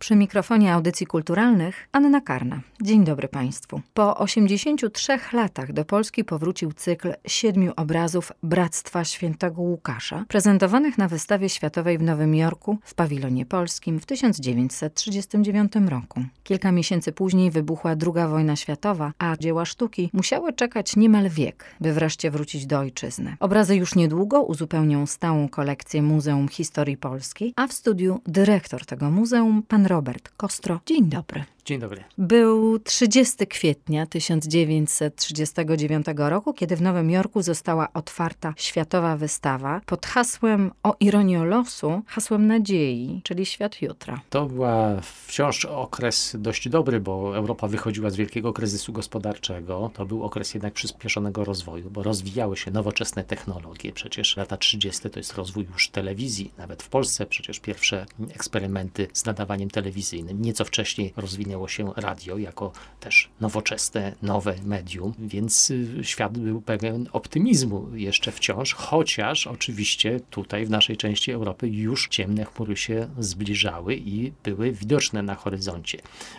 Przy mikrofonie audycji kulturalnych Anna Karna. Dzień dobry Państwu. Po 83 latach do Polski powrócił cykl siedmiu obrazów Bractwa Świętego Łukasza, prezentowanych na wystawie światowej w Nowym Jorku w pawilonie polskim w 1939 roku. Kilka miesięcy później wybuchła II wojna światowa, a dzieła sztuki musiały czekać niemal wiek, by wreszcie wrócić do ojczyzny. Obrazy już niedługo uzupełnią stałą kolekcję Muzeum Historii Polskiej, a w studiu dyrektor tego muzeum, pan Robert Kostro. Dzień dobry. Dzień dobry. Był 30 kwietnia 1939 roku, kiedy w Nowym Jorku została otwarta światowa wystawa pod hasłem o ironię losu, hasłem nadziei, czyli świat jutra. To była wciąż okres dość dobry, bo Europa wychodziła z wielkiego kryzysu gospodarczego. To był okres jednak przyspieszonego rozwoju, bo rozwijały się nowoczesne technologie. Przecież lata 30. to jest rozwój już telewizji. Nawet w Polsce przecież pierwsze eksperymenty z nadawaniem telewizyjnym. Nieco wcześniej rozwinęły się radio jako też nowoczesne, nowe medium, więc y, świat był pełen optymizmu jeszcze wciąż, chociaż oczywiście tutaj w naszej części Europy już ciemne chmury się zbliżały i były widoczne na horyzoncie,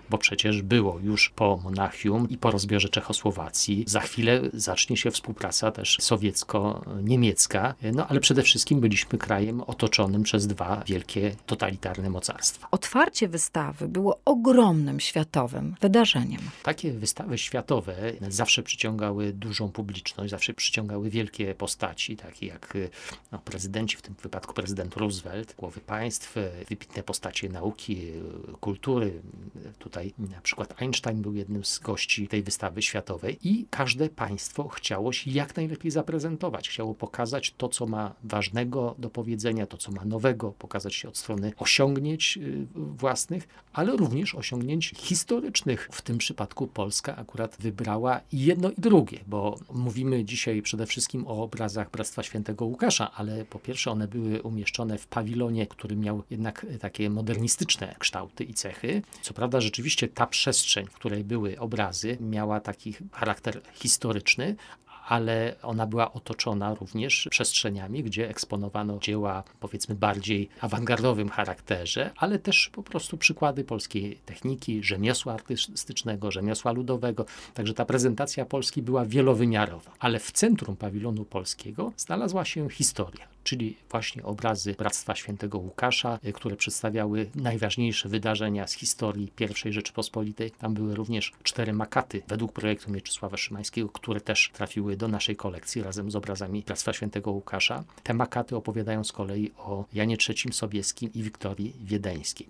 bo przecież było już po Monachium i po rozbiorze Czechosłowacji. Za chwilę zacznie się współpraca też sowiecko-niemiecka, no ale przede wszystkim byliśmy krajem otoczonym przez dwa wielkie totalitarne mocarstwa. Otwarcie wystawy było ogromnym światowym wydarzeniem. Takie wystawy światowe zawsze przyciągały dużą publiczność, zawsze przyciągały wielkie postaci, takie jak no, prezydenci, w tym wypadku prezydent Roosevelt, głowy państw, wybitne postacie nauki, kultury. Tutaj na przykład Einstein był jednym z gości tej wystawy światowej i każde państwo chciało się jak najlepiej zaprezentować. Chciało pokazać to, co ma ważnego do powiedzenia, to, co ma nowego, pokazać się od strony osiągnięć y, własnych, ale również osiągnięć historycznych. W tym przypadku Polska akurat wybrała jedno i drugie, bo mówimy dzisiaj przede wszystkim o obrazach Bractwa Świętego Łukasza, ale po pierwsze one były umieszczone w pawilonie, który miał jednak takie modernistyczne kształty i cechy. Co prawda rzeczywiście ta przestrzeń, w której były obrazy, miała taki charakter historyczny, ale ona była otoczona również przestrzeniami, gdzie eksponowano dzieła powiedzmy bardziej awangardowym charakterze, ale też po prostu przykłady polskiej techniki, rzemiosła artystycznego, rzemiosła ludowego. Także ta prezentacja Polski była wielowymiarowa, ale w centrum pawilonu polskiego znalazła się historia czyli właśnie obrazy Bractwa Świętego Łukasza, y, które przedstawiały najważniejsze wydarzenia z historii I Rzeczypospolitej. Tam były również cztery makaty według projektu Mieczysława Szymańskiego, które też trafiły do naszej kolekcji razem z obrazami Bractwa Świętego Łukasza. Te makaty opowiadają z kolei o Janie III Sobieskim i Wiktorii Wiedeńskiej.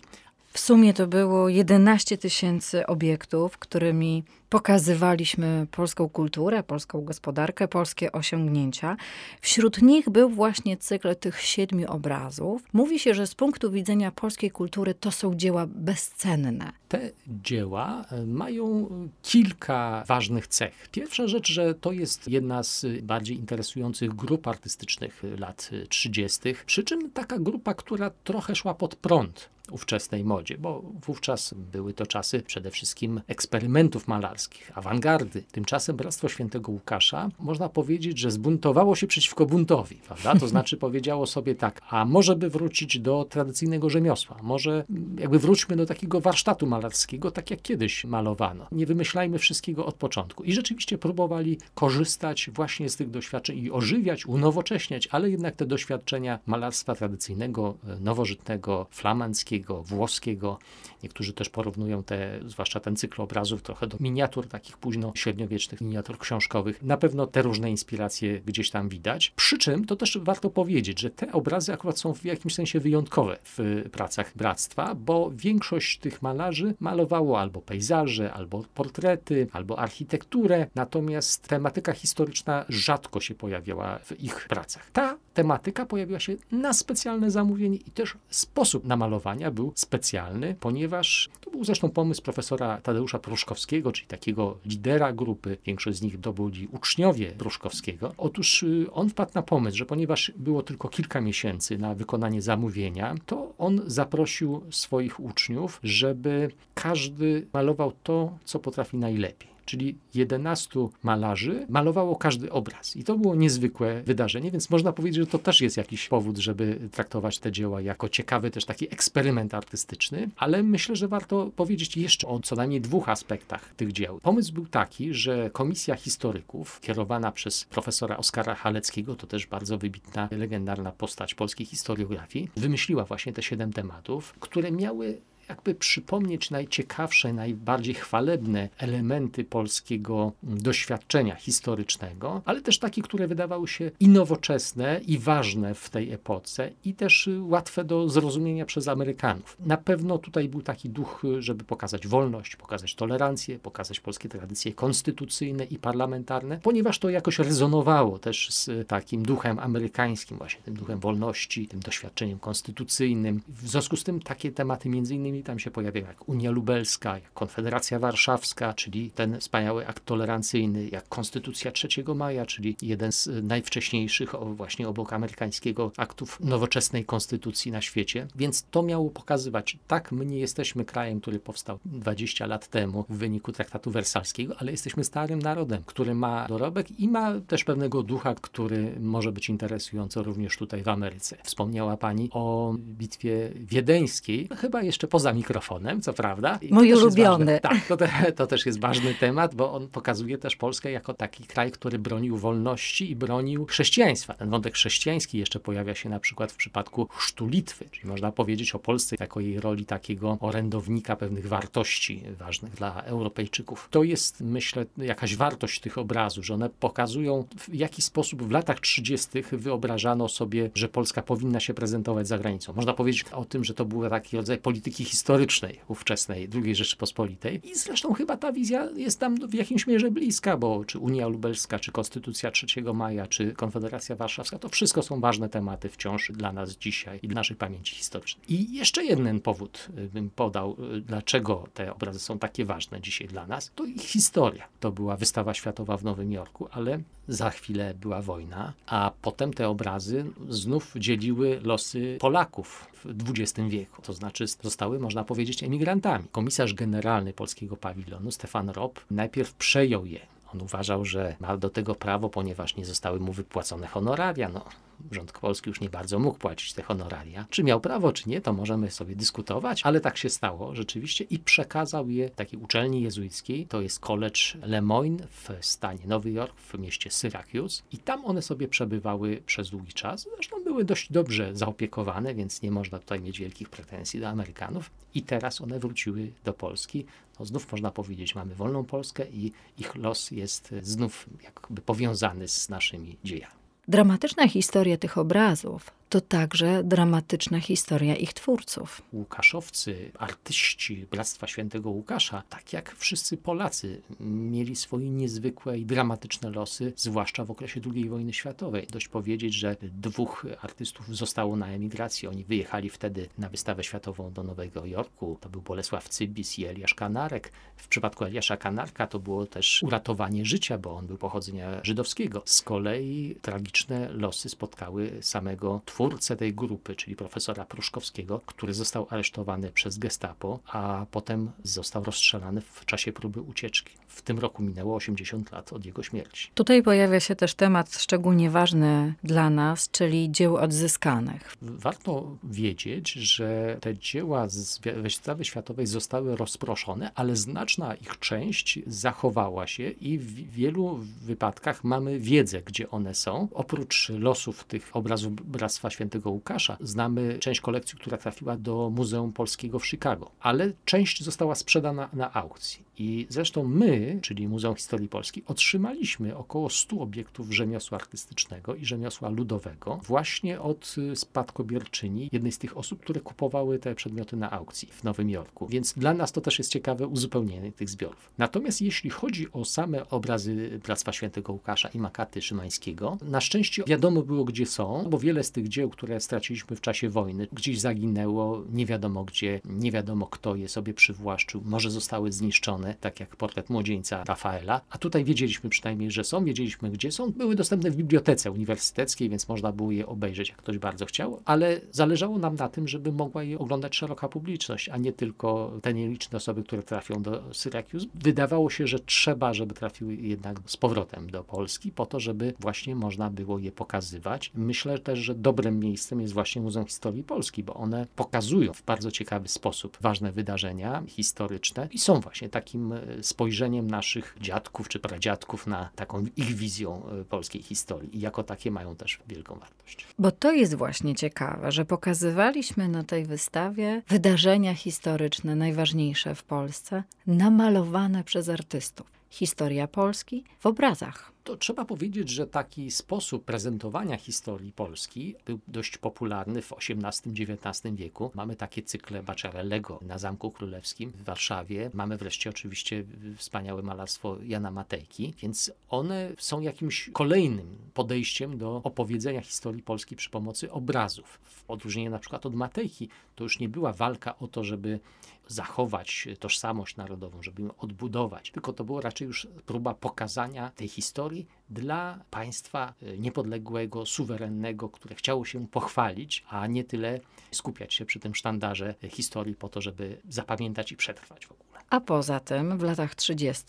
W sumie to było 11 tysięcy obiektów, którymi pokazywaliśmy polską kulturę, polską gospodarkę, polskie osiągnięcia. Wśród nich był właśnie cykl tych siedmiu obrazów. Mówi się, że z punktu widzenia polskiej kultury to są dzieła bezcenne. Te dzieła e, mają kilka ważnych cech. Pierwsza rzecz, że to jest jedna z bardziej interesujących grup artystycznych lat 30., przy czym taka grupa, która trochę szła pod prąd ówczesnej modzie, bo wówczas były to czasy przede wszystkim eksperymentów malarskich, awangardy. Tymczasem Bractwo Świętego Łukasza można powiedzieć, że zbuntowało się przeciwko buntowi, prawda? To znaczy powiedziało sobie tak, a może by wrócić do tradycyjnego rzemiosła, może jakby wróćmy do takiego warsztatu malarskiego, tak jak kiedyś malowano. Nie wymyślajmy wszystkiego od początku. I rzeczywiście próbowali korzystać właśnie z tych doświadczeń i ożywiać, unowocześniać, ale jednak te doświadczenia malarstwa tradycyjnego, nowożytnego, flamandzkiego, włoskiego. Niektórzy też porównują te, zwłaszcza ten cykl obrazów trochę do miniatur takich późno średniowiecznych miniatur książkowych. Na pewno te różne inspiracje gdzieś tam widać. Przy czym to też warto powiedzieć, że te obrazy akurat są w jakimś sensie wyjątkowe w pracach Bractwa, bo większość tych malarzy malowało albo pejzaże, albo portrety, albo architekturę, natomiast tematyka historyczna rzadko się pojawiała w ich pracach. Ta tematyka pojawiła się na specjalne zamówienie i też sposób namalowania był specjalny, ponieważ to był zresztą pomysł profesora Tadeusza Pruszkowskiego, czyli takiego lidera grupy. Większość z nich to byli uczniowie Pruszkowskiego. Otóż y, on wpadł na pomysł, że ponieważ było tylko kilka miesięcy na wykonanie zamówienia, to on zaprosił swoich uczniów, żeby każdy malował to, co potrafi najlepiej. Czyli 11 malarzy malowało każdy obraz. I to było niezwykłe wydarzenie, więc można powiedzieć, że to też jest jakiś powód, żeby traktować te dzieła jako ciekawy też taki eksperyment artystyczny, ale myślę, że warto powiedzieć jeszcze o co najmniej dwóch aspektach tych dzieł. Pomysł był taki, że komisja historyków kierowana przez profesora Oskara Haleckiego, to też bardzo wybitna, legendarna postać polskiej historiografii, wymyśliła właśnie te siedem tematów, które miały jakby przypomnieć najciekawsze, najbardziej chwalebne elementy polskiego doświadczenia historycznego, ale też takie, które wydawały się i nowoczesne, i ważne w tej epoce, i też łatwe do zrozumienia przez Amerykanów. Na pewno tutaj był taki duch, żeby pokazać wolność, pokazać tolerancję, pokazać polskie tradycje konstytucyjne i parlamentarne, ponieważ to jakoś rezonowało też z takim duchem amerykańskim, właśnie tym duchem wolności, tym doświadczeniem konstytucyjnym. W związku z tym takie tematy między innymi tam się pojawiają jak Unia Lubelska, jak Konfederacja Warszawska, czyli ten wspaniały akt tolerancyjny, jak Konstytucja 3 maja, czyli jeden z najwcześniejszych właśnie obok amerykańskiego aktów nowoczesnej konstytucji na świecie. Więc to miało pokazywać, tak, my nie jesteśmy krajem, który powstał 20 lat temu w wyniku traktatu wersalskiego, ale jesteśmy starym narodem, który ma dorobek i ma też pewnego ducha, który może być interesujący również tutaj w Ameryce. Wspomniała Pani o bitwie wiedeńskiej, chyba jeszcze poza mikrofonem, co prawda. I Mój ulubiony. Tak, to, te, to też jest ważny temat, bo on pokazuje też Polskę jako taki kraj, który bronił wolności i bronił chrześcijaństwa. Ten wątek chrześcijański jeszcze pojawia się na przykład w przypadku chrztu Litwy, czyli można powiedzieć o Polsce jako jej roli takiego orędownika pewnych wartości ważnych dla Europejczyków. To jest, myślę, jakaś wartość tych obrazów, że one pokazują, w jaki sposób w latach 30. wyobrażano sobie, że Polska powinna się prezentować za granicą. Można powiedzieć o tym, że to był taki rodzaj polityki historycznej, ówczesnej II Rzeczypospolitej. I zresztą chyba ta wizja jest nam w jakimś mierze bliska, bo czy Unia Lubelska, czy Konstytucja 3 maja, czy Konfederacja Warszawska, to wszystko są ważne tematy wciąż dla nas dzisiaj i dla naszej pamięci historycznej. I jeszcze jeden powód y, bym podał, y, dlaczego te obrazy są takie ważne dzisiaj dla nas, to ich historia. To była wystawa światowa w Nowym Jorku, ale za chwilę była wojna, a potem te obrazy znów dzieliły losy Polaków w XX wieku. To znaczy zostały, można powiedzieć, emigrantami. Komisarz generalny polskiego pawilonu, Stefan Rob, najpierw przejął je. On uważał, że ma do tego prawo, ponieważ nie zostały mu wypłacone honoraria. No, rząd polski już nie bardzo mógł płacić te honoraria. Czy miał prawo, czy nie, to możemy sobie dyskutować, ale tak się stało rzeczywiście i przekazał je takiej uczelni jezuickiej, to jest College Lemoyne w stanie Nowy Jork, w mieście Syracuse i tam one sobie przebywały przez długi czas. Zresztą były dość dobrze zaopiekowane, więc nie można tutaj mieć wielkich pretensji do Amerykanów i teraz one wróciły do Polski. No znów można powiedzieć, mamy wolną Polskę i ich los jest znów jakby powiązany z naszymi dziejami. Dramatyczna historia tych obrazów to także dramatyczna historia ich twórców. Łukaszowcy, artyści Bractwa Świętego Łukasza, tak jak wszyscy Polacy, mieli swoje niezwykłe i dramatyczne losy, zwłaszcza w okresie II wojny światowej. Dość powiedzieć, że dwóch artystów zostało na emigracji. Oni wyjechali wtedy na wystawę światową do Nowego Jorku. To był Bolesław Cybis i Eliasz Kanarek. W przypadku Eliasza Kanarka to było też uratowanie życia, bo on był pochodzenia żydowskiego. Z kolei tragiczne losy spotkały samego twórcę twórcę tej grupy, czyli profesora Pruszkowskiego, który został aresztowany przez gestapo, a potem został rozstrzelany w czasie próby ucieczki. W tym roku minęło 80 lat od jego śmierci. Tutaj pojawia się też temat szczególnie ważny dla nas, czyli dzieł odzyskanych. Warto wiedzieć, że te dzieła z wystawy światowej zostały rozproszone, ale znaczna ich część zachowała się i w wielu wypadkach mamy wiedzę, gdzie one są. Oprócz losów tych obrazów Bractwa Świętego Łukasza znamy część kolekcji, która trafiła do Muzeum Polskiego w Chicago, ale część została sprzedana na aukcji. I zresztą my, czyli Muzeum Historii Polski, otrzymaliśmy około 100 obiektów rzemiosła artystycznego i rzemiosła ludowego właśnie od y, spadkobierczyni, jednej z tych osób, które kupowały te przedmioty na aukcji w Nowym Jorku. Więc dla nas to też jest ciekawe uzupełnienie tych zbiorów. Natomiast jeśli chodzi o same obrazy Bractwa Świętego Łukasza i Makaty Szymańskiego, na szczęście wiadomo było, gdzie są, bo wiele z tych dzieł, które straciliśmy w czasie wojny, gdzieś zaginęło, nie wiadomo gdzie, nie wiadomo kto je sobie przywłaszczył, może zostały zniszczone tak jak portret młodzieńca Rafaela, a tutaj wiedzieliśmy przynajmniej, że są, wiedzieliśmy gdzie są. Były dostępne w bibliotece uniwersyteckiej, więc można było je obejrzeć, jak ktoś bardzo chciał, ale zależało nam na tym, żeby mogła je oglądać szeroka publiczność, a nie tylko te nieliczne osoby, które trafią do Syracuse. Wydawało się, że trzeba, żeby trafiły jednak z powrotem do Polski, po to, żeby właśnie można było je pokazywać. Myślę też, że dobrym miejscem jest właśnie Muzeum Historii Polski, bo one pokazują w bardzo ciekawy sposób ważne wydarzenia historyczne i są właśnie takim e, spojrzeniem naszych dziadków czy pradziadków na taką ich wizją e, polskiej historii i jako takie mają też wielką wartość. Bo to jest właśnie ciekawe, że pokazywaliśmy na tej wystawie wydarzenia historyczne najważniejsze w Polsce, namalowane przez artystów. Historia Polski w obrazach. To trzeba powiedzieć, że taki sposób prezentowania historii Polski był dość popularny w XVIII-XIX wieku. Mamy takie cykle Baciarellego na Zamku Królewskim w Warszawie. Mamy wreszcie oczywiście wspaniałe malarstwo Jana Matejki, więc one są jakimś kolejnym podejściem do opowiedzenia historii Polski przy pomocy obrazów. W odróżnieniu na przykład od Matejki, to już nie była walka o to, żeby zachować tożsamość narodową, żeby ją odbudować, tylko to była raczej już próba pokazania tej historii dla państwa e, niepodległego, suwerennego, które chciało się pochwalić, a nie tyle skupiać się przy tym sztandarze historii po to, żeby zapamiętać i przetrwać w ogóle. A poza tym w latach 30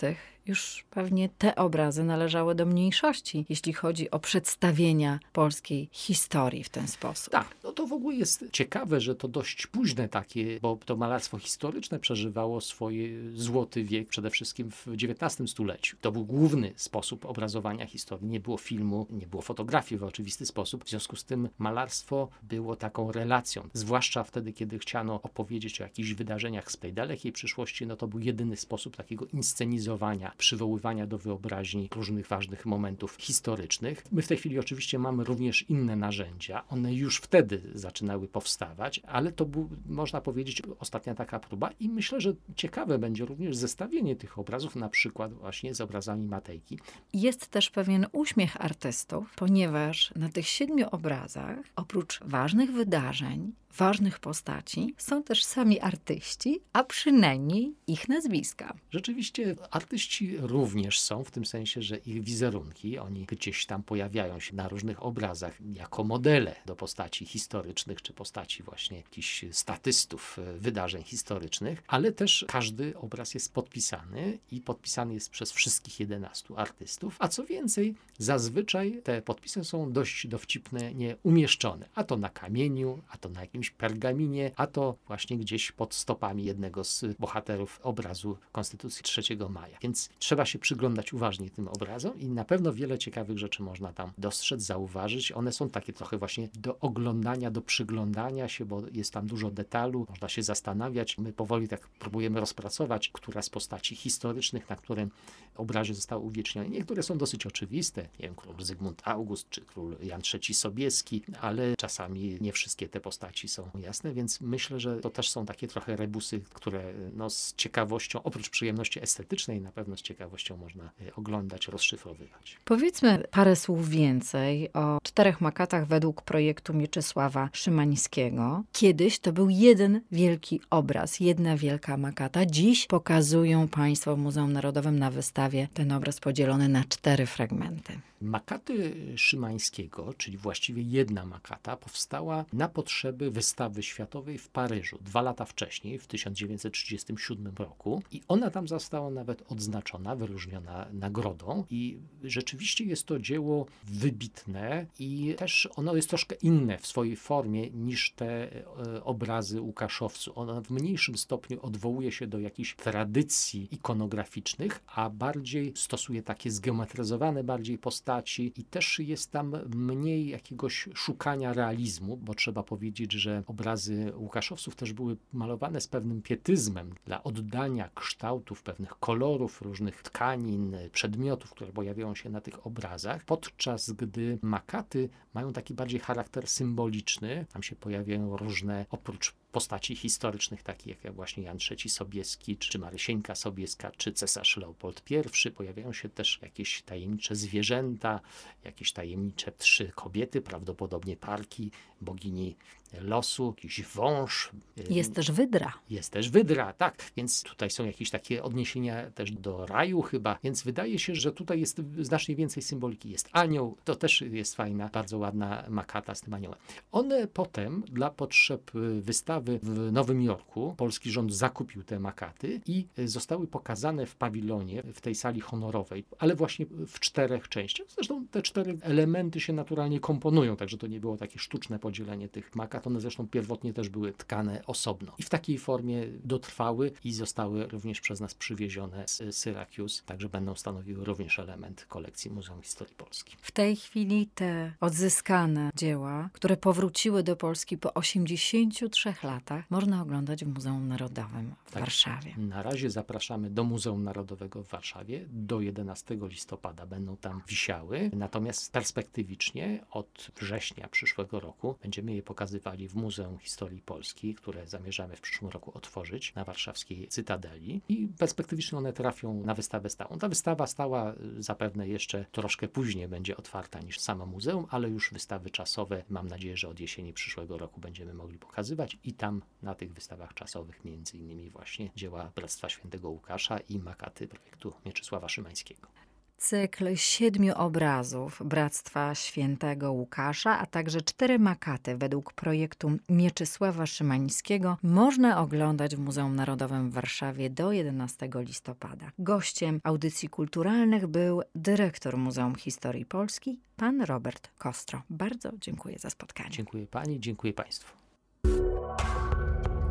już pewnie te obrazy należały do mniejszości, jeśli chodzi o przedstawienia polskiej historii w ten sposób. Tak, no to w ogóle jest ciekawe, że to dość późne takie, bo to malarstwo historyczne przeżywało swoje złoty wiek przede wszystkim w XIX stuleciu. To był główny sposób obrazowania historii. Nie było filmu, nie było fotografii w oczywisty sposób. W związku z tym malarstwo było taką relacją. Zwłaszcza wtedy, kiedy chciano opowiedzieć o jakichś wydarzeniach z tej dalekiej przyszłości, no to był jedyny sposób takiego inscenizowania przywoływania do wyobraźni różnych ważnych momentów historycznych. My w tej chwili oczywiście mamy również inne narzędzia. One już wtedy zaczynały powstawać, ale to był, można powiedzieć, ostatnia taka próba i myślę, że ciekawe będzie również zestawienie tych obrazów, na przykład właśnie z obrazami Matejki. Jest też pewien uśmiech artystów, ponieważ na tych siedmiu obrazach, oprócz ważnych wydarzeń, ważnych postaci są też sami artyści, a przynajmniej ich nazwiska. Rzeczywiście artyści również są, w tym sensie, że ich wizerunki, oni gdzieś tam pojawiają się na różnych obrazach jako modele do postaci historycznych, czy postaci właśnie jakichś statystów e, wydarzeń historycznych, ale też każdy obraz jest podpisany i podpisany jest przez wszystkich 11 artystów, a co więcej, zazwyczaj te podpisy są dość dowcipne, nie umieszczone, a to na kamieniu, a to na jakimś pergaminie, a to właśnie gdzieś pod stopami jednego z bohaterów obrazu Konstytucji 3 maja. Więc trzeba się przyglądać uważnie tym obrazom i na pewno wiele ciekawych rzeczy można tam dostrzec, zauważyć. One są takie trochę właśnie do oglądania, do przyglądania się, bo jest tam dużo detalu, można się zastanawiać. My powoli tak próbujemy rozpracować, która z postaci historycznych, na którym obrazie zostały uwiecznione. Niektóre są dosyć oczywiste, nie wiem, król Zygmunt August czy król Jan III Sobieski, ale czasami nie wszystkie te postaci są jasne, więc myślę, że to też są takie trochę rebusy, które no, z ciekawością, oprócz przyjemności estetycznej, na pewno z ciekawością można e, oglądać, rozszyfrowywać. Powiedzmy parę słów więcej o czterech makatach według projektu Mieczysława Szymańskiego. Kiedyś to był jeden wielki obraz, jedna wielka makata. Dziś pokazują Państwo w Muzeum Narodowym na wystawie ten obraz podzielony na cztery fragmenty. Makaty Szymańskiego, czyli właściwie jedna makata, powstała na potrzeby wystawy światowej w Paryżu dwa lata wcześniej, w 1937 roku. I ona tam została nawet odznaczona, wyróżniona nagrodą. I rzeczywiście jest to dzieło wybitne i też ono jest troszkę inne w swojej formie niż te e, obrazy Łukaszowcu. Ono w mniejszym stopniu odwołuje się do jakichś tradycji ikonograficznych, a bardziej stosuje takie zgeometryzowane bardziej postaci i też jest tam mniej jakiegoś szukania realizmu, bo trzeba powiedzieć, że obrazy Łukaszowców też były malowane z pewnym pietyzmem dla oddania kształtów, pewnych kolorów różnych różnych tkanin, przedmiotów, które pojawiają się na tych obrazach, podczas gdy makaty mają taki bardziej charakter symboliczny. Tam się pojawiają różne, oprócz postaci historycznych, takich jak właśnie Jan III Sobieski, czy Marysieńka Sobieska, czy cesarz Leopold I. Pojawiają się też jakieś tajemnicze zwierzęta, jakieś tajemnicze trzy kobiety, prawdopodobnie parki, bogini losu, jakiś wąż. Jest też wydra. Jest też wydra, tak. Więc tutaj są jakieś takie odniesienia też do raju chyba. Więc wydaje się, że tutaj jest znacznie więcej symboliki. Jest anioł, to też jest fajna, bardzo ładna makata z tym aniołem. One potem dla potrzeb wystawy w Nowym Jorku, polski rząd zakupił te makaty i zostały pokazane w pawilonie, w tej sali honorowej, ale właśnie w czterech częściach. Zresztą te cztery elementy się naturalnie komponują, także to nie było takie sztuczne podzielenie tych makat one zresztą pierwotnie też były tkane osobno. I w takiej formie dotrwały i zostały również przez nas przywiezione z Syracuse, także będą stanowiły również element kolekcji Muzeum Historii Polski. W tej chwili te odzyskane dzieła, które powróciły do Polski po 83 latach, można oglądać w Muzeum Narodowym w tak. Warszawie. Na razie zapraszamy do Muzeum Narodowego w Warszawie. Do 11 listopada będą tam wisiały. Natomiast perspektywicznie od września przyszłego roku będziemy je pokazywali w Muzeum Historii Polski, które zamierzamy w przyszłym roku otworzyć na warszawskiej Cytadeli i perspektywicznie one trafią na wystawę stałą. Ta wystawa stała y, zapewne jeszcze troszkę później będzie otwarta niż samo muzeum, ale już wystawy czasowe mam nadzieję, że od jesieni przyszłego roku będziemy mogli pokazywać i tam na tych wystawach czasowych między innymi właśnie dzieła Bractwa Świętego Łukasza i makaty projektu Mieczysława Szymańskiego cykl siedmiu obrazów Bractwa Świętego Łukasza, a także cztery makaty według projektu Mieczysława Szymańskiego można oglądać w Muzeum Narodowym w Warszawie do 11 listopada. Gościem audycji kulturalnych był dyrektor Muzeum Historii Polski, pan Robert Kostro. Bardzo dziękuję za spotkanie. Dziękuję pani, dziękuję państwu.